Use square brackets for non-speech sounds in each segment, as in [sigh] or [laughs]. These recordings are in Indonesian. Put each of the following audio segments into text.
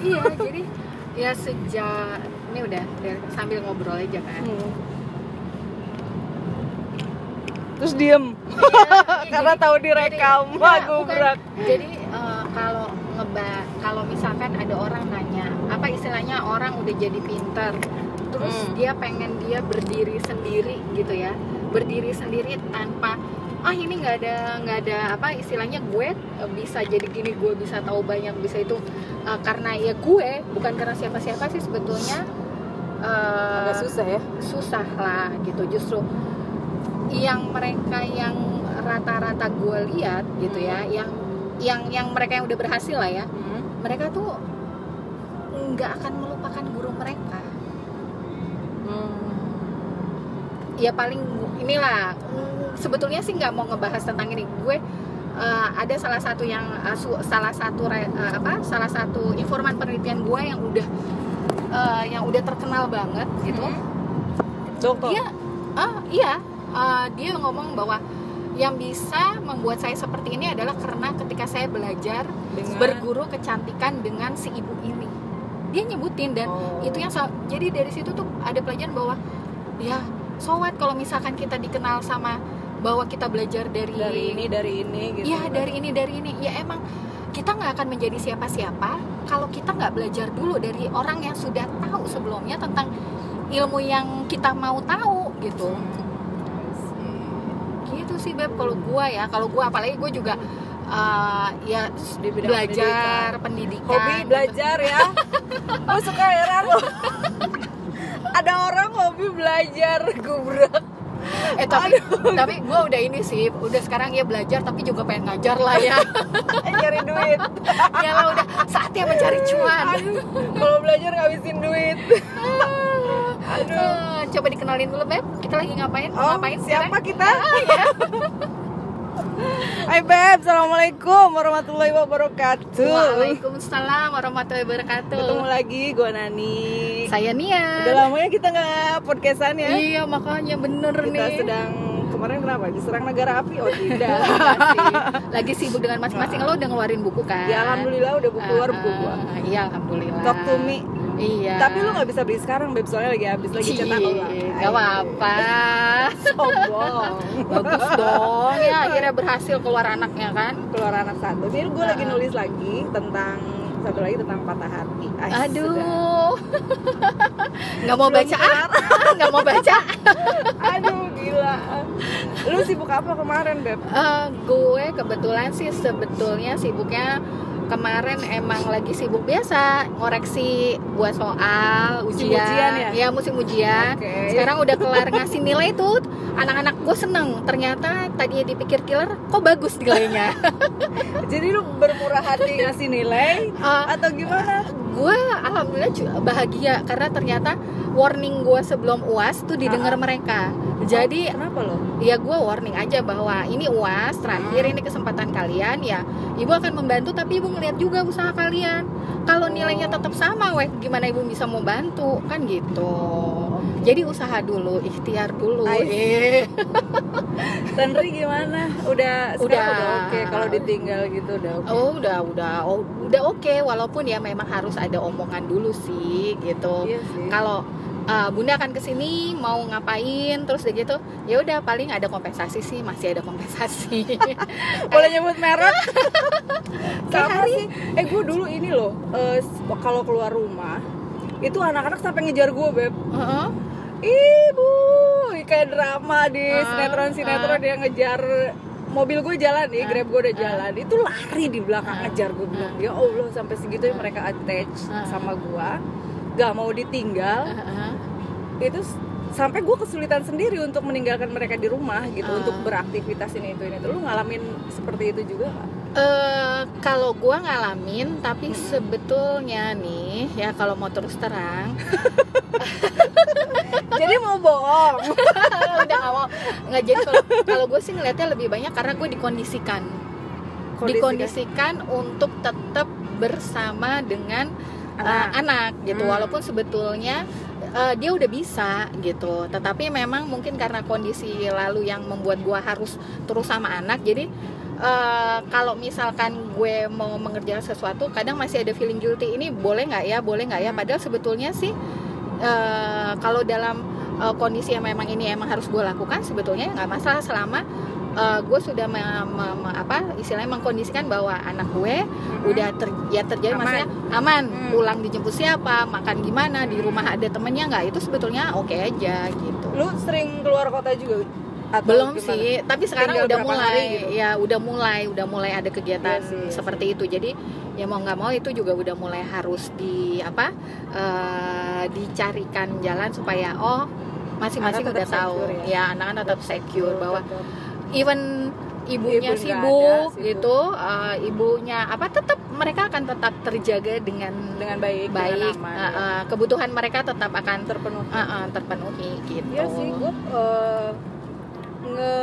iya jadi ya sejak ini udah, sambil ngobrol aja kan Hmm. terus diem Iya, [laughs] karena jadi- tahu direkam jadi- wah bukan. gubrak jadi eh, kalau ngeba kalau misalkan ada orang nanya apa istilahnya orang udah jadi pinter terus Hmm. dia pengen dia berdiri sendiri gitu ya berdiri sendiri tanpa ah ini nggak ada nggak ada apa istilahnya gue eh, bisa jadi gini gue bisa tahu banyak bisa itu Eh, karena ya gue bukan karena siapa-siapa sih sebetulnya eh, agak susah ya. susah lah gitu. Justru yang mereka yang rata-rata gue lihat gitu ya yang yang yang mereka yang udah berhasil lah ya Hmm. mereka tuh nggak akan melupakan guru mereka. Ya paling inilah sebetulnya sih nggak mau ngebahas tentang ini gue eh, ada salah satu yang eh, su- salah satu re- eh, apa salah satu informan penelitian gue yang udah eh, yang udah terkenal banget gitu Hmm. dokter dia ah iya ah, dia ngomong bahwa yang bisa membuat saya seperti ini adalah karena ketika saya belajar Dengan- berguru kecantikan dengan si ibu ini dia nyebutin dan Oh. itu yang sa- jadi dari situ tuh ada pelajaran bahwa ya so what kalau misalkan kita dikenal sama bahwa kita belajar dari dari ini dari ini gitu. Iya dari ini dari ini. Ya emang kita nggak akan menjadi siapa-siapa kalau kita nggak belajar dulu dari orang yang sudah tahu sebelumnya tentang ilmu yang kita mau tahu gitu. Gitu sih beb kalau gua ya. Kalau gua apalagi gua juga uh, ya Di bidang belajar pendidikan, hobi gitu. belajar ya. [laughs] Gue suka heran. Loh [laughs] ada orang hobi belajar gubrak eh tapi tapi gua udah ini sih udah sekarang ya belajar tapi juga pengen ngajar lah ya. [laughs] Nyari duit. Ya lah udah saatnya mencari cuan. Kalau belajar ngabisin duit. [laughs] Aduh. Eh, coba dikenalin dulu beb. Kita lagi ngapain? Oh ngapain siapa sekarang? kita? Ah, ya. [laughs] Hai Beb, Assalamualaikum warahmatullahi wabarakatuh Waalaikumsalam warahmatullahi wabarakatuh. Ketemu lagi, gue Nani Saya Nia. Udah lama ya kita nggak podcastan ya Iya makanya bener Kita nih. sedang, kemarin kenapa? Diserang negara api? Oh [laughs] tidak. Lagi sibuk dengan masing-masing. Lo udah ngeluarin buku kan? Ya Alhamdulillah udah buku keluar buku gua ah, Iya alhamdulillah. Talk to me Iya. Tapi lu nggak bisa beli sekarang Beb, soalnya lagi habis lagi cetak ulang Gak apa-apa. Sombong Bagus dong ya akhirnya berhasil keluar anaknya kan. Keluar anak satu Jadi gue lagi nulis lagi tentang Satu lagi tentang patah hati sudah. Aduh. [laughs] Nggak mau baca. [laughs] Nggak mau baca. Aduh gila Lu sibuk apa kemarin Beb? Eh, gue kebetulan sih sebetulnya sibuknya kemarin emang lagi sibuk biasa ngoreksi buat soal ujian, ujian ya? musim ujian. Oke. Sekarang udah kelar ngasih nilai tuh anak-anak gue seneng. Ternyata tadinya dipikir killer, kok bagus nilainya. [laughs] Jadi lu bermurah hati ngasih nilai Eh, Atau gimana? gue alhamdulillah cu- bahagia karena ternyata warning gue sebelum uas tuh didengar Ah. mereka. Jadi Kenapa lo? ya gue warning aja bahwa ini uas terakhir Hmm. ini kesempatan kalian ya ibu akan membantu tapi ibu ngeliat juga usaha kalian kalau nilainya tetap sama weh gimana ibu bisa mau bantu kan gitu jadi usaha dulu ikhtiar dulu eh [laughs] Tenri gimana? Udah Udah. udah oke kalau ditinggal gitu udah oke. oh udah udah oh, udah oke walaupun ya memang harus ada omongan dulu sih gitu Iya kalau uh, bunda akan ke sini mau ngapain terus udah gitu ya udah paling ada kompensasi sih masih ada kompensasi [laughs] Boleh nyebut merek? [laughs] Sama sih. Eh gue dulu ini loh, eh, kalau keluar rumah itu anak-anak sampai ngejar gue beb. Heeh. Ibu, kayak drama di Ah, sinetron-sinetron yang ngejar mobil gue jalan nih, Ah, grab gue udah ah. jalan, itu lari di belakang Ah, ngejar gue bilang, ah. ya Allah sampai segitu Ah. mereka attach Ah. sama gue, gak mau ditinggal, itu sampai gue kesulitan sendiri untuk meninggalkan mereka di rumah gitu Ah. untuk beraktivitas ini itu ini tuh lu ngalamin seperti itu juga? Eh, kalau gua ngalamin tapi Mm-mm. sebetulnya nih ya kalau mau terus terang [laughs] jadi mau bohong. [laughs] Udah nggak mau. Nggak jadi kalau kalau gue sih ngeliatnya lebih banyak karena gue dikondisikan. Dikondisikan untuk tetap bersama dengan uh, anak. gitu. Hmm. walaupun sebetulnya uh, dia udah bisa gitu. Tetapi memang mungkin karena kondisi lalu yang membuat gua harus terus sama anak jadi eh, kalau misalkan gue mau mengerjakan sesuatu kadang masih ada feeling guilty ini boleh nggak ya? Boleh nggak ya? Hmm. padahal sebetulnya sih eh, kalau dalam eh, kondisi yang memang ini emang harus gue lakukan sebetulnya nggak masalah selama eh, gue sudah me- me- me- apa istilahnya mengkondisikan bahwa anak gue udah ter, ya terjadi Aman. maksudnya aman Hmm. pulang dijemput siapa makan gimana di rumah ada temennya nggak itu sebetulnya oke aja gitu lu sering keluar kota juga atau belum gimana? sih tapi sekarang Tinggal udah mulai gitu? ya udah mulai udah mulai ada kegiatan Iya sih, iya seperti itu jadi ya mau nggak mau itu juga udah mulai harus di apa eh, dicarikan jalan supaya oh masing-masing udah tetap tahu secure ya? ya anak-anak tetap secure bahwa betul. even ibunya Ibu sibuk ada, gitu eh, ibunya apa tetap mereka akan tetap terjaga dengan dengan baik baik dengan aman, ya. eh, kebutuhan mereka tetap akan terpenuhi eh, eh, terpenuhi gitu Iya sih, gue uh, nge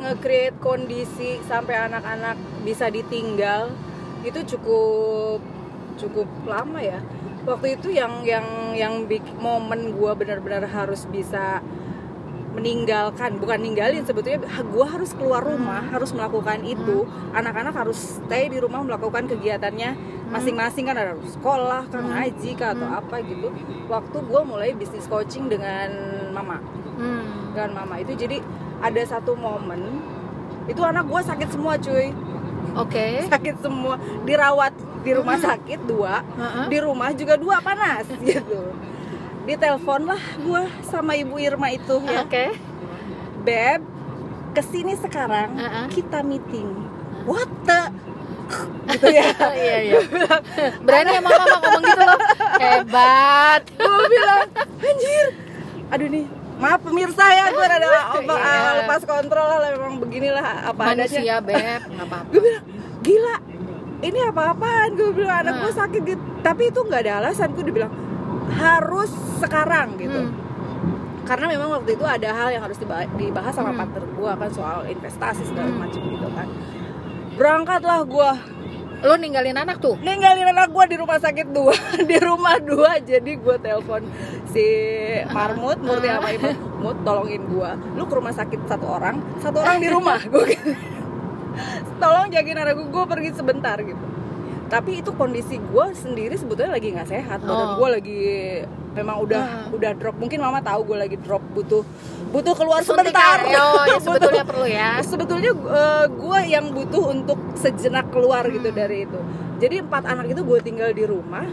nge create kondisi sampai anak-anak bisa ditinggal itu cukup cukup lama ya. Waktu itu yang yang yang bik- momen gue benar-benar harus bisa meninggalkan bukan ninggalin sebetulnya gue harus keluar rumah harus melakukan itu. Anak-anak harus stay di rumah melakukan kegiatannya masing-masing kan ada sekolah kan Hmm. ngaji kah atau apa gitu. Waktu gue mulai bisnis coaching dengan mama Hmm. dengan mama. Itu jadi ada satu momen itu anak gue sakit semua cuy. Oke. Sakit semua. Dirawat di rumah Hmm. sakit dua Heeh. di rumah juga dua panas [laughs] gitu. Ditelepon lah gue sama ibu Irma itu ya. Oke. Beb ke sini sekarang Heeh. kita meeting. What the? Gitu ya. [laughs] Iya iya. Berani ya mama ngomong gitu loh. [laughs] Hebat. Gue bilang anjir. Aduh nih maaf pemirsa ya gue ada apa Iya. ah, lepas kontrol lah memang beginilah apa adanya manusia beb nggak apa-apa [laughs] gue bilang gila ini apa-apaan gue bilang anak gue Nah. sakit gitu tapi itu nggak ada alasan gue dibilang harus sekarang gitu Hmm. karena memang waktu itu ada hal yang harus diba- dibahas sama Hmm. partner gue kan soal investasi segala Hmm. macam gitu kan berangkatlah gue lo ninggalin anak tuh ninggalin anak gue di rumah sakit dua [laughs] di rumah dua jadi gue telepon si Marmut Murti sama Ibu Mut tolongin gue lu ke rumah sakit satu orang satu orang di rumah. [laughs] Gue tolong jagain anak gue gue pergi sebentar gitu. Tapi itu kondisi gue sendiri sebetulnya lagi nggak sehat. Badan Oh. gue lagi memang udah Ah. udah drop. Mungkin mama tahu gue lagi drop butuh butuh keluar Suntik sebentar. ya? oh [laughs] ya Butuh- sebetulnya perlu ya. Sebetulnya gue yang butuh untuk sejenak keluar gitu Hmm. dari itu. Jadi empat anak itu gue tinggal di rumah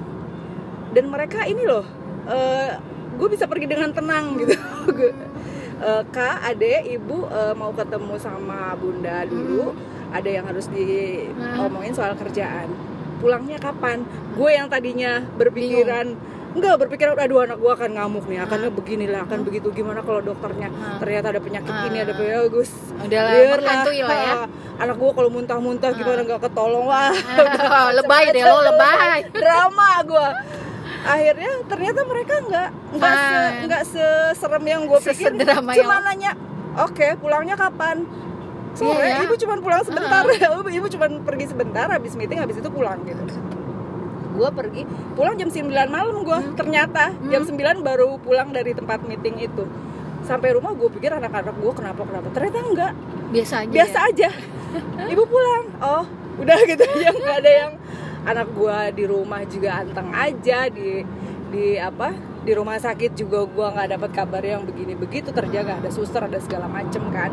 dan mereka ini loh gue bisa pergi dengan tenang gitu. Gua- [laughs] eh, kak ade ibu eh, mau ketemu sama bunda dulu. Ada yang harus diomongin soal kerjaan. Pulangnya kapan? Gue yang tadinya berpikiran enggak berpikiran aduh anak gue akan ngamuk nih akan beginilah akan begitu gimana kalau dokternya Hmm. ternyata ada penyakit ini ada bagus udah lah Biar menghantui lah ya. Anak gua kalau muntah-muntah gimana nggak ketolong wah [laughs] lebay deh lo lebay. [laughs] Drama gua akhirnya ternyata mereka nggak nggak se, Fine. nggak seserem yang gue pikir. Cuma yang- nanya oke pulangnya kapan? Sore Iya ya. ibu cuma pulang sebentar. [laughs] Ibu ibu cuma pergi sebentar habis meeting habis itu pulang gitu. Gue pergi pulang jam 9 malam gue Hmm. ternyata jam 9 baru pulang dari tempat meeting itu. Sampai rumah gue pikir anak-anak gue kenapa kenapa. Ternyata enggak biasa aja biasa ya? aja. [laughs] Ibu pulang. Oh udah gitu. [laughs] Ya nggak ada yang anak gua di rumah juga anteng aja di di apa di rumah sakit juga gua nggak dapat kabar yang begini begitu terjaga ada suster ada segala macem kan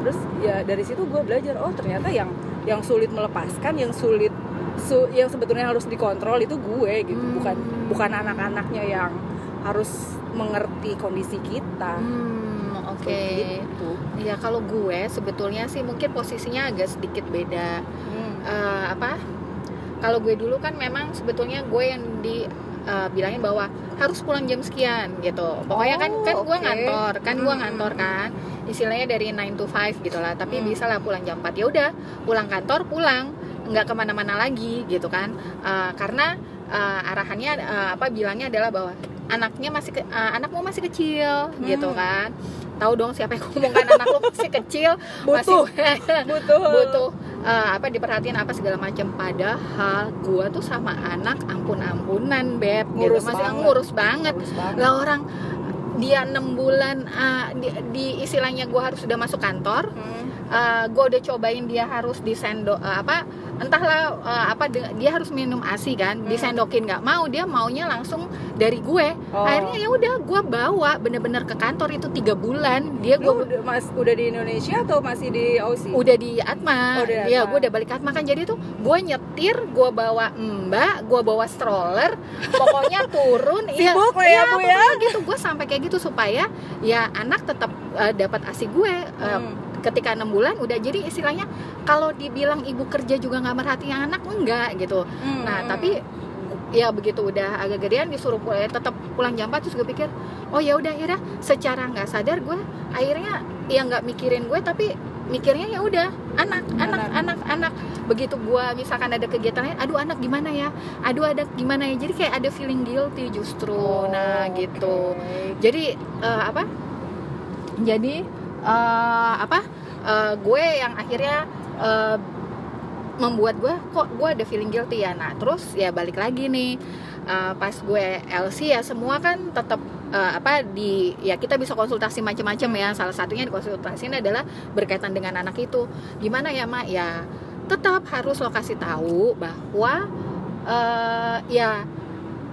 terus ya dari situ gua belajar oh ternyata yang yang sulit melepaskan yang sulit su- yang sebetulnya harus dikontrol itu gue gitu Hmm. bukan bukan anak-anaknya yang harus mengerti kondisi kita Hmm, oke. gitu Ya kalau gue sebetulnya sih mungkin posisinya agak sedikit beda. Hmm. Eh, apa? Kalau gue dulu kan memang sebetulnya gue yang di eh, bilangin bahwa harus pulang jam sekian gitu. Pokoknya kan Oh, kan gue oke. ngantor, kan gue Hmm. ngantor kan. Istilahnya dari 9 to 5 gitu lah. Tapi Hmm. bisa lah pulang jam 4 ya udah pulang kantor pulang nggak ke mana-mana lagi gitu kan. Eh, karena eh, arahannya eh, apa bilangnya adalah bahwa anaknya masih ke- eh, anakmu masih kecil gitu Hmm. kan tahu dong siapa yang ngomong kan anak lo masih kecil butuh masih butuh [laughs] butuh eh, apa diperhatiin apa segala macam padahal gua tuh sama anak ampun-ampunan beb Ngurus gitu masih banget. ngurus banget lah orang dia enam bulan eh, di, di istilahnya gua harus sudah masuk kantor Hmm. gue udah cobain dia harus disendok eh, apa entahlah eh, apa dia harus minum asi kan Hmm. disendokin nggak mau dia maunya langsung dari gue Oh. akhirnya ya udah gue bawa bener-bener ke kantor itu tiga bulan dia gue udah, mas, udah di Indonesia atau masih di Aussie? udah di Atma, Oh, di ya Atma. gue udah balik Atma kan jadi tuh gue nyetir gue bawa mbak gue bawa stroller pokoknya [laughs] turun iya Sibuk lah ya, Bu, ya. pokoknya gitu gue sampai kayak gitu supaya ya anak tetap eh, dapat asi gue eh, Hmm. Ketika enam bulan udah jadi istilahnya kalau dibilang ibu kerja juga nggak merhatiin anak enggak gitu. Hmm, nah tapi ya begitu udah agak gedean disuruh pulang tetap pulang jam 4 terus gue pikir oh ya udah akhirnya secara nggak sadar gue akhirnya ya nggak mikirin gue tapi mikirnya ya udah anak anak anak anak. Begitu gue misalkan ada kegiatan lain aduh anak gimana ya? Aduh ada gimana ya? Jadi kayak ada feeling guilty justru. Oh, nah gitu. Oke. jadi eh, apa? Jadi eh, apa? Eh, gue yang akhirnya eh, membuat gue kok gue ada feeling guilty ya? Nah terus ya balik lagi nih eh, pas gue LC ya semua kan tetap eh, apa di ya kita bisa konsultasi macam-macam ya. Salah satunya konsultasi ini adalah berkaitan dengan anak itu. Gimana ya mak? Ya tetap harus lo kasih tahu bahwa eh, ya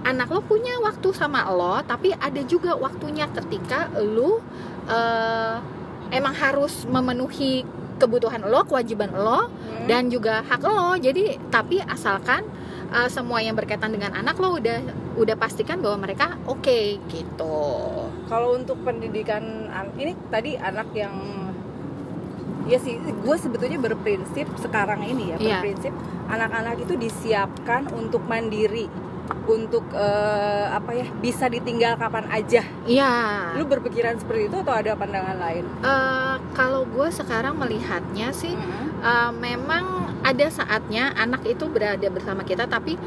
anak lo punya waktu sama lo tapi ada juga waktunya ketika lo eh, emang harus memenuhi kebutuhan lo kewajiban lo Hmm. dan juga hak lo jadi tapi asalkan uh, semua yang berkaitan dengan anak lo udah udah pastikan bahwa mereka oke gitu kalau untuk pendidikan an- ini tadi anak yang ya sih gue sebetulnya berprinsip sekarang ini ya Iya. berprinsip anak-anak itu disiapkan untuk mandiri untuk eh, apa ya bisa ditinggal kapan aja? Iya. Lu berpikiran seperti itu atau ada pandangan lain? Uh, kalau gue sekarang melihatnya sih uh, memang ada saatnya anak itu berada bersama kita tapi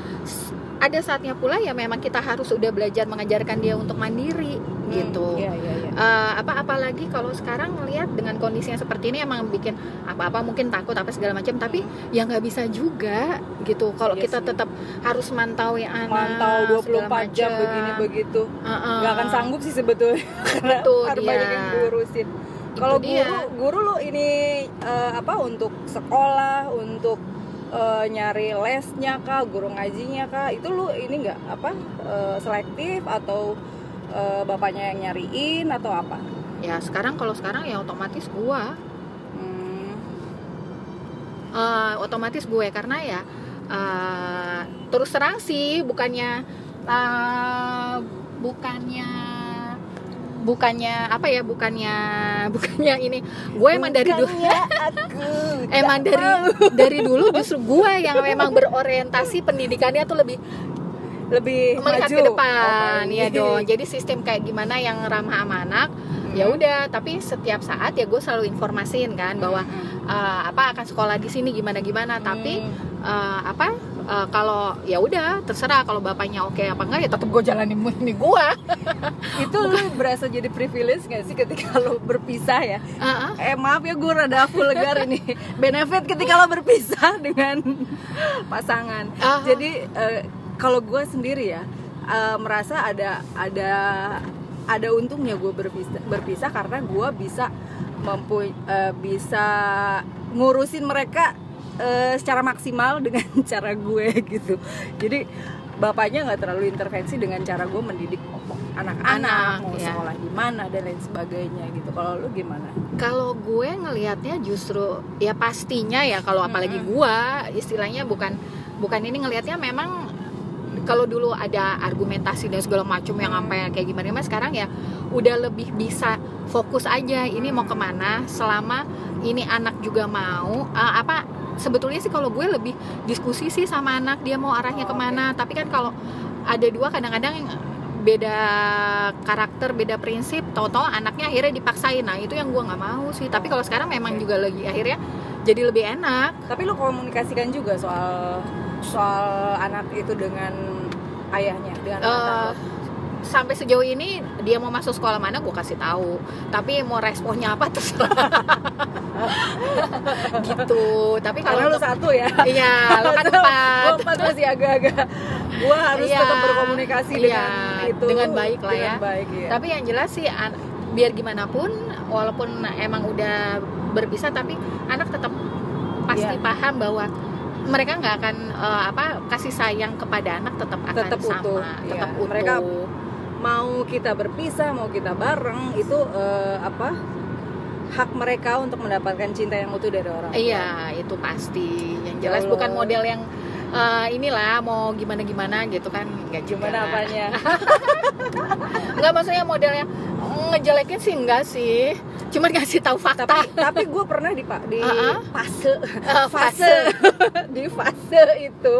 ada saatnya pula ya memang kita harus udah belajar mengajarkan dia untuk mandiri gitu. Iya, iya, iya. Eh, apa apalagi kalau sekarang melihat dengan kondisi yang seperti ini emang bikin apa-apa mungkin takut apa segala macam tapi ya nggak bisa juga gitu. Kalau Iya kita tetap harus mantau ya anak mantau 24 segala jam begini begitu. Heeh. nggak akan sanggup sih sebetulnya. Karena [laughs] harus dia. banyak yang diurusin kalau guru guru lu ini eh, apa untuk sekolah untuk eh, nyari lesnya kah guru ngajinya kah itu lu ini nggak apa eh, selektif atau eh, bapaknya yang nyariin atau apa? Ya sekarang kalau sekarang ya otomatis gua. Hmm, eh, otomatis gue karena ya eh, terus terang sih bukannya eh, bukannya bukannya apa ya bukannya [laughs] bukannya ini gue emang dari dulu [laughs] emang dari dari dulu justru gue yang memang berorientasi pendidikannya tuh lebih lebih melihat maju. ke depan Oh, ya dong jadi sistem kayak gimana yang ramah sama anak ya Hmm. udah tapi setiap saat ya gue selalu informasiin kan bahwa Hmm. eh, apa akan sekolah di sini gimana gimana tapi Hmm. eh, apa eh, kalau ya udah terserah kalau bapaknya oke apa enggak ya tetap gue jalanin ini gue [laughs] itu lu berasa jadi privilege gak sih ketika lo berpisah ya? Eh maaf ya gue rada vulgar ini. Benefit ketika lo berpisah [laughs] dengan pasangan. Ah. jadi eh, kalau gue sendiri ya eh, merasa ada ada ada untungnya gue berpisah berpisah karena gue bisa mampu eh, bisa ngurusin mereka eh, secara maksimal dengan [laughs] cara gue gitu jadi bapaknya nggak terlalu intervensi dengan cara gue mendidik anak-anak Anak, mau ya. sekolah di mana dan lain sebagainya gitu kalau lu gimana kalau gue ngelihatnya justru ya pastinya ya kalau apalagi Mm-mm. gue istilahnya bukan bukan ini ngelihatnya memang kalau dulu ada argumentasi dan segala macam yang Hmm. sampai kayak gimana gimana sekarang ya udah lebih bisa fokus aja ini mau ke mana selama ini anak juga mau eh, apa sebetulnya sih kalau gue lebih diskusi sih sama anak dia mau arahnya Oh, ke mana tapi kan kalau ada dua kadang-kadang beda karakter beda prinsip. Tahu-tahu anaknya akhirnya dipaksain. Nah itu yang gue nggak mau sih. Tapi kalau sekarang memang juga lagi akhirnya jadi lebih enak. Tapi lu komunikasikan juga soal soal anak itu dengan ayahnya dengan lo. Sampai sejauh ini dia mau masuk sekolah mana gue kasih tahu tapi mau responnya apa terserah [laughs] gitu tapi kalau lu satu ya iya lo kan empat empat masih agak-agak gua harus Iya. tetap berkomunikasi Iya, dengan itu dengan baik lah dengan ya. baik, iya. tapi yang jelas sih biar gimana pun walaupun emang udah berpisah tapi anak tetap pasti Iya. paham bahwa mereka nggak akan eh, apa kasih sayang kepada anak tetap akan Tetap sama utuh, tetap iya. utuh Mereka mau kita berpisah mau kita bareng itu eh, apa hak mereka untuk mendapatkan cinta yang utuh dari orang tua. iya itu pasti. Yang Ya jelas Allah. bukan model yang eh, inilah mau gimana gimana gitu kan nggak gimana apanya? [laughs] Nggak maksudnya model yang ngejelekin sih enggak sih. Cuman ngasih tahu fakta. Tapi tapi gue pernah di pa- di Uh-uh. fase Eh, fase. [laughs] Di fase itu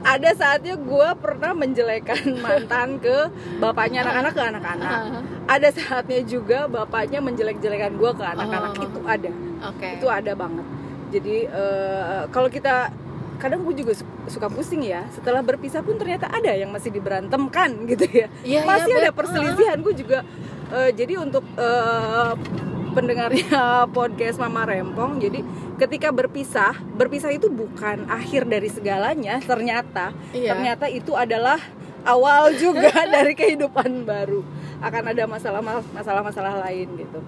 ada saatnya gue pernah menjelekan [laughs] mantan ke bapaknya anak-anak ke anak-anak. Ah, ada saatnya juga bapaknya menjelek-jelekan gue ke anak-anak. Oh. itu ada. Oke. Itu ada banget. Jadi eh, kalau kita kadang gue juga su- suka pusing ya. Setelah berpisah pun ternyata ada yang masih diberantemkan gitu ya. Iya, masih iya, ada perselisihan. Gue juga eh, jadi untuk eh, pendengarnya [laughs] podcast Mama Rempong jadi ketika berpisah berpisah itu bukan akhir dari segalanya ternyata Iya. ternyata itu adalah awal juga [laughs] dari kehidupan baru akan ada masalah masalah masalah lain gitu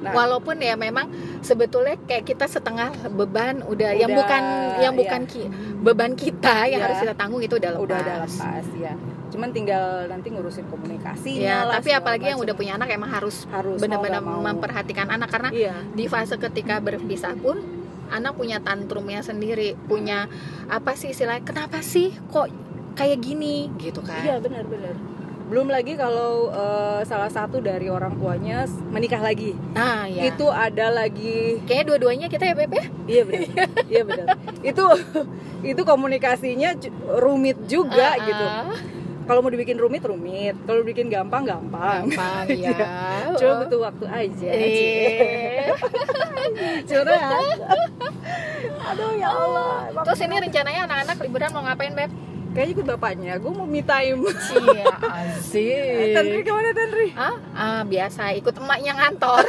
nah walaupun ya memang sebetulnya kayak kita setengah beban udah, yang Udah, bukan yang iya. bukan ki- beban kita yang Iya. harus kita tanggung itu udah lepas. udah ada lepas ya cuman tinggal nanti ngurusin komunikasi Ya, tapi apalagi yang udah punya anak emang harus harus benar-benar memperhatikan anak karena iya di fase ketika berpisah pun anak punya tantrumnya sendiri, punya apa sih istilahnya? Kenapa sih kok kayak gini gitu kan? iya benar-benar belum lagi kalau eh, salah satu dari orang tuanya menikah lagi Nah, ya. itu ada lagi kayaknya dua-duanya kita ya Beb ya? iya benar iya benar itu [laughs] itu komunikasinya rumit juga Ah, gitu ah. Kalau mau dibikin rumit rumit kalau bikin gampang gampang Gampang [laughs] ya. cuma butuh waktu aja [laughs] Eh. curhat aduh ya Allah emang Terus ini rencananya anak-anak liburan mau ngapain Beb? kayaknya ikut bapaknya gue mau me time Iya, [laughs] asik. Tandri ke mana Tandri? Ah, ah, biasa ikut emaknya ngantor.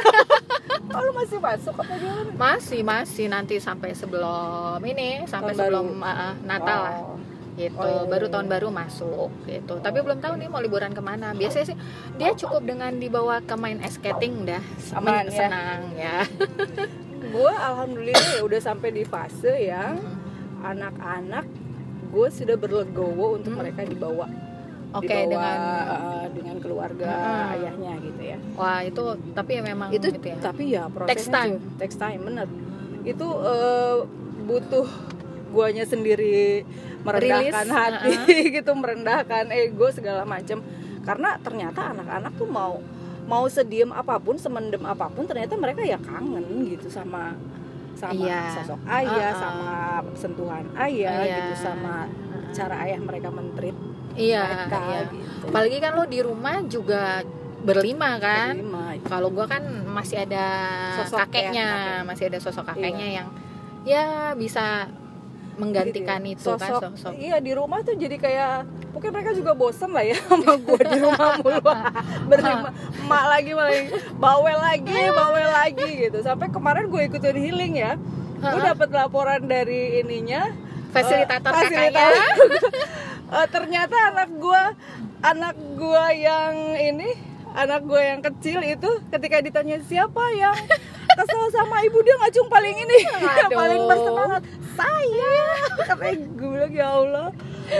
Oh lu masih masuk apa gimana? masih, masih nanti sampai sebelum ini, sampai Tahun sebelum ah, Natal lah. Gitu. Oh, iya, baru iya, tahun iya. baru masuk gitu. Tapi belum tahu nih mau liburan ke mana. Biasanya sih dia cukup dengan dibawa ke main ice skating dah. Aman, Men- ya. senang ya. [laughs] Gue alhamdulillah ya udah sampai di fase yang anak-anak gue sudah berlegowo untuk Hmm. mereka dibawa. Oke dibawa, dengan uh, dengan keluarga Hmm. ayahnya gitu ya. Wah itu tapi ya memang itu gitu ya. tapi ya prosesnya Takes time. takes time bener. Itu uh, butuh guanya sendiri merendahkan Rilis, hati [laughs] gitu merendahkan ego segala macam karena ternyata anak-anak tuh mau mau sediem apa pun semendem apa pun ternyata mereka ya kangen gitu sama sama Iya. sosok ayah Uh-uh. sama sentuhan ayah Iya. gitu sama cara ayah mereka mentreat iya, mereka iya. gitu apalagi kan lo di rumah juga berlima kan Terima. kalau gua kan masih ada Sosok ya, kakeknya kakek. masih ada sosok kakeknya yang ya bisa menggantikan itu Gitu ya. kan sosok, sosok iya di rumah tuh jadi kayak pokoknya mereka juga bosen lah ya [laughs] sama gue di rumah mulu. [laughs] Berlima emak lagi malah bawel lagi bawel lagi gitu. Sampai kemarin gue ikutin healing ya. Gue dapat laporan dari ininya fasilitator eh, kakaknya. [laughs] Eh, ternyata anak gue anak gue yang ini anak gue yang kecil itu ketika ditanya siapa yang kesel sama ibu dia? Ngacung paling ini. [laughs] Yang paling bersemangat saya. Katanya gue bilang ya Allah.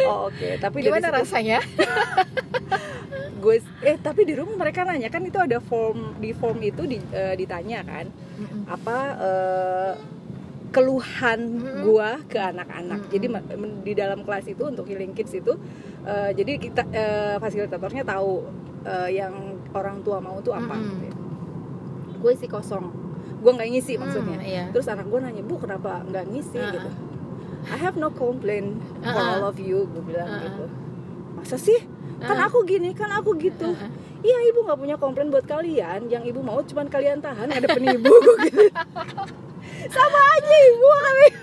Oh, oke tapi dari gimana situ rasanya? [laughs] Gue eh tapi di rumah mereka nanya kan itu ada form di form itu di, eh, ditanya kan apa eh, keluhan gua ke anak-anak. Mm-mm. Jadi di dalam kelas itu untuk healing kids itu eh, jadi kita eh, fasilitatornya tahu eh, yang orang tua mau tuh apa. Mm-mm. gitu ya. Gue isi kosong. Gue nggak ngisi maksudnya. Hmm, iya. Terus anak gue nanya, "Bu, kenapa nggak ngisi?" Uh-uh. gitu. I have no complaint for Uh-uh. all of you, gue bilang Uh-uh. gitu. Masa sih? Kan Uh-uh. aku gini, kan aku gitu. Uh-uh. Iya ibu nggak punya komplain buat kalian. Yang ibu mau cuman kalian tahan ibu [laughs] gue gitu. Sama aja ibu kali. [laughs]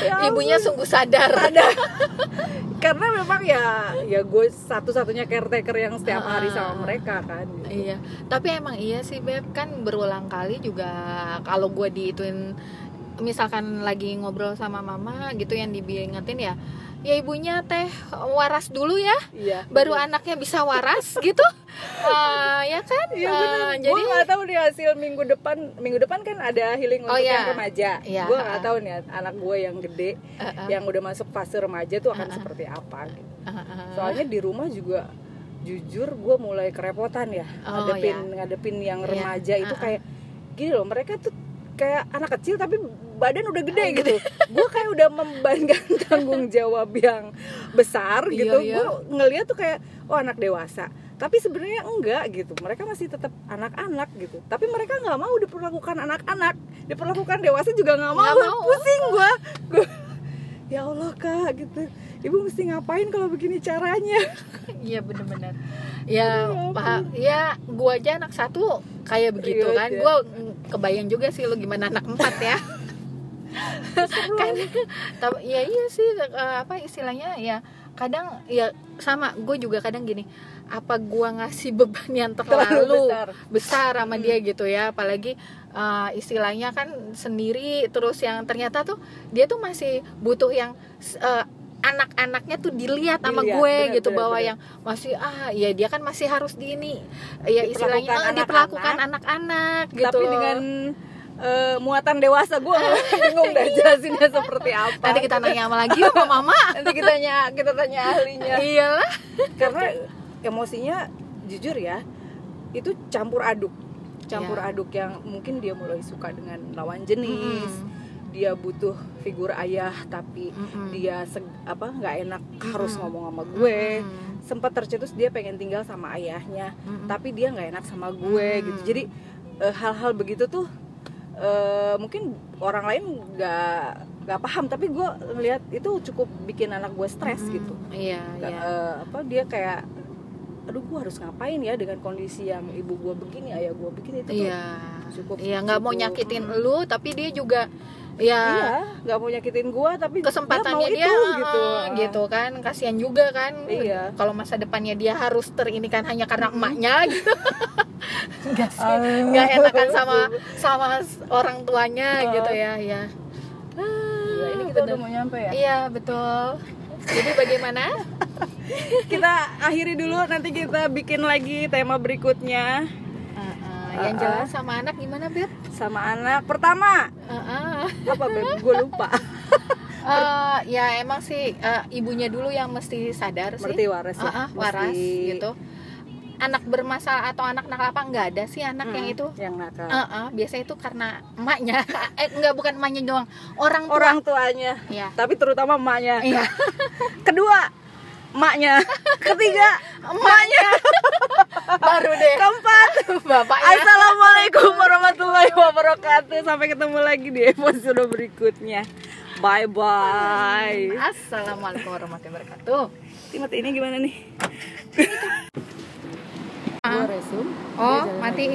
Ya ibunya sungguh sadar ada. [laughs] Karena memang ya ya gue satu-satunya caretaker yang setiap hari Ah. sama mereka kan. gitu. Iya, tapi emang iya sih beb kan berulang kali juga kalau gue diituin misalkan lagi ngobrol sama mama gitu yang diingetin ya ya ibunya teh waras dulu ya iya baru anaknya bisa waras [laughs] gitu Eh, ya kan Iya benar. jadi Gue nggak tahu nih hasil minggu depan. Minggu depan kan ada healing Oh, untuk iya. yang remaja. Iya, Gue nggak tahu nih anak gue yang gede, eh, eh, yang udah masuk fase remaja tuh akan Ha-ha. seperti apa. gitu. eh, eh, Soalnya di rumah juga jujur gue mulai kerepotan ya Oh, ngadepin iya. ngadepin yang Iya, remaja itu ha-ha. kayak gini loh mereka tuh kayak anak kecil tapi badan udah gede gitu. Gue kayak udah membebankan [laughs] tanggung jawab yang besar Iya, gitu. iya. gue ngeliat tuh kayak oh anak dewasa. Tapi sebenarnya enggak gitu. Mereka masih tetap anak-anak gitu. Tapi mereka nggak mau diperlakukan anak-anak. Diperlakukan dewasa juga nggak mau, mau. pusing gue gue ya Allah kak gitu. Ibu mesti ngapain kalau begini caranya? [laughs] Iya bener-bener. Ya Ya paham Ya gua aja anak satu kayak begitu Iya, kan. iya. Gua mm, kebayang juga sih lu gimana anak empat ya [laughs] kan tapi ya iya sih eh, apa istilahnya ya kadang ya sama gue juga kadang gini apa gua ngasih beban yang [laughs] terlalu, terlalu besar besar sama Hmm. dia gitu ya apalagi uh, istilahnya kan sendiri terus yang ternyata tuh dia tuh masih butuh yang uh, anak-anaknya tuh dilihat sama Dilihat, gue benar, gitu benar, bahwa benar. yang masih ah ya dia kan masih harus di ini ya istilahnya Diperlakukan ah, diperlakukan anak-anak gitu tapi loh. dengan eh, muatan dewasa gue [laughs] bingung dah jelasinnya seperti apa nanti kita nanya sama lagi sama mama nanti kita tanya kita tanya ahlinya iyalah karena emosinya jujur ya itu campur aduk campur Ya. aduk yang mungkin dia mulai suka dengan lawan jenis Mm, dia butuh figur ayah tapi mm-mm. dia seg- apa nggak enak harus Mm-mm. ngomong sama gue Mm, sempat tercetus dia pengen tinggal sama ayahnya mm-mm. tapi dia nggak enak sama gue Hmm. gitu jadi eh, hal-hal begitu tuh eh, mungkin orang lain nggak nggak paham tapi gue ngelihat itu cukup bikin anak gue stres Mm-mm. gitu. iya Nggak, iya. eh, apa dia kayak aduh gue harus ngapain ya dengan kondisi yang ibu gue begini ayah gue begini? Itu iya cukup- iya nggak mau cukup- nyakitin lu tapi dia juga ya iya nggak mau nyakitin gue tapi kesempatannya dia, dia, itu, ah, gitu. gitu kan kasihan juga kan. Iya. kalau masa depannya dia harus terinikan hanya karena emaknya gitu [laughs] nggak sih. Ah. nggak enakan sama sama orang tuanya Ah. gitu ya ya. Ini kita bener. udah mau nyampe ya? Iya betul. Jadi bagaimana? [laughs] Kita akhiri dulu nanti kita bikin lagi tema berikutnya. Ah, ah, yang Ah, ah. jelas sama anak gimana beb? Sama anak pertama. Ah, ah. apa beb? Gue lupa. [laughs] Eh, ya emang sih eh, ibunya dulu yang mesti sadar sih. Waras ya Ah, ah, waras Mesti- gitu anak bermasalah atau anak nakal apa nggak ada sih anak yang Hmm, itu. yang nakal. Ah, ah, biasanya itu karena emaknya. [laughs] Eh enggak bukan emaknya doang orang tua. Orang tuanya. Ya tapi terutama emaknya. Iya. [laughs] Kedua emaknya. [laughs] Ketiga emaknya. baru deh. Keempat bapaknya. Assalamualaikum warahmatullahi wabarakatuh. Sampai ketemu lagi di episode berikutnya. Bye bye assalamualaikum warahmatullahi wabarakatuh. Timot ini gimana nih. Gue resume. Oh matiin